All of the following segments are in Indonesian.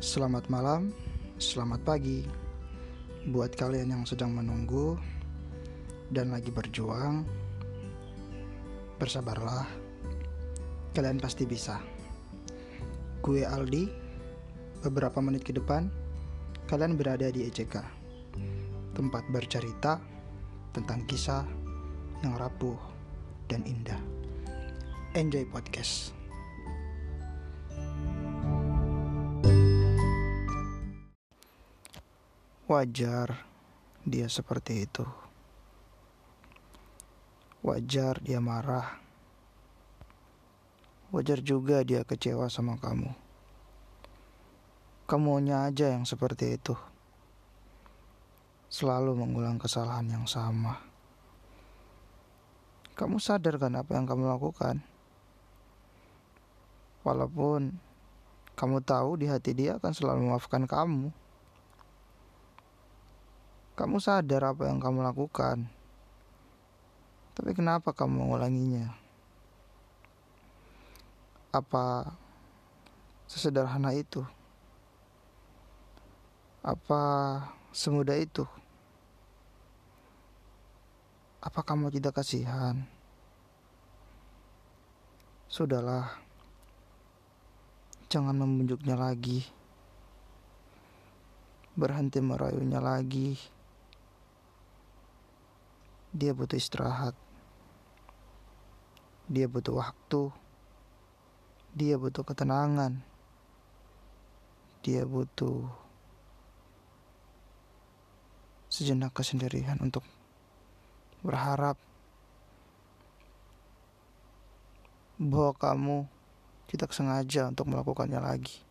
Selamat malam, selamat pagi buat kalian yang sedang menunggu dan lagi berjuang. Bersabarlah, kalian pasti bisa. Gue Aldi, beberapa menit ke depan kalian berada di ECK, tempat bercerita tentang kisah yang rapuh dan indah. Enjoy podcast. Wajar dia seperti itu. Wajar dia marah. Wajar juga dia kecewa sama kamu. Kamunya aja yang seperti itu. Selalu mengulang kesalahan yang sama. Kamu sadar kan apa yang kamu lakukan? Walaupun kamu tahu di hati dia akan selalu memaafkan kamu. Kamu sadar apa yang kamu lakukan, tapi kenapa kamu mengulanginya? Apa sesederhana itu? Apa semudah itu? Apa kamu tidak kasihan? Sudahlah, jangan membunjuknya lagi, berhenti merayunya lagi. Dia butuh istirahat. Dia butuh waktu. Dia butuh ketenangan. Dia butuh sejenak kesendirian untuk berharap bahwa kamu tidak sengaja untuk melakukannya lagi.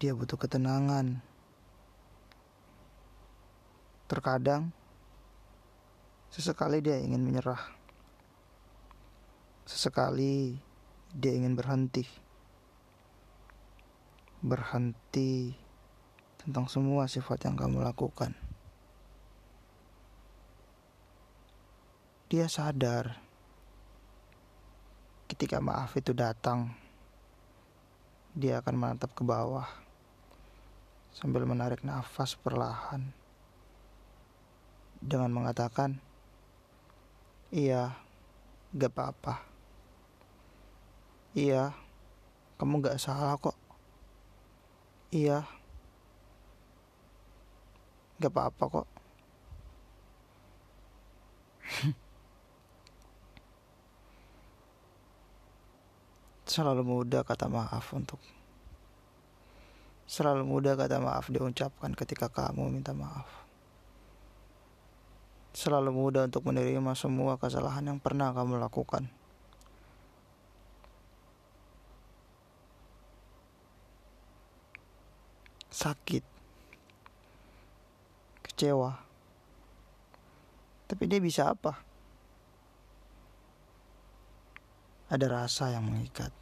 Dia butuh ketenangan. Terkadang, sesekali dia ingin menyerah. Sesekali dia ingin berhenti. Berhenti tentang semua sifat yang kamu lakukan. Dia sadar ketika maaf itu datang, dia akan menatap ke bawah sambil menarik nafas perlahan dengan mengatakan, "Iya, gak apa-apa. Iya, kamu gak salah kok. Iya, gak apa-apa kok." Selalu mudah kata maaf untuk Selalu mudah kata maaf diucapkan ketika kamu minta maaf. Selalu mudah untuk menerima semua kesalahan yang pernah kamu lakukan. Sakit, kecewa, tapi dia bisa apa? Ada rasa yang mengikat,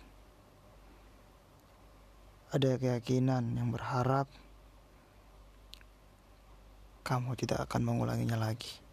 ada keyakinan yang berharap kamu tidak akan mengulanginya lagi.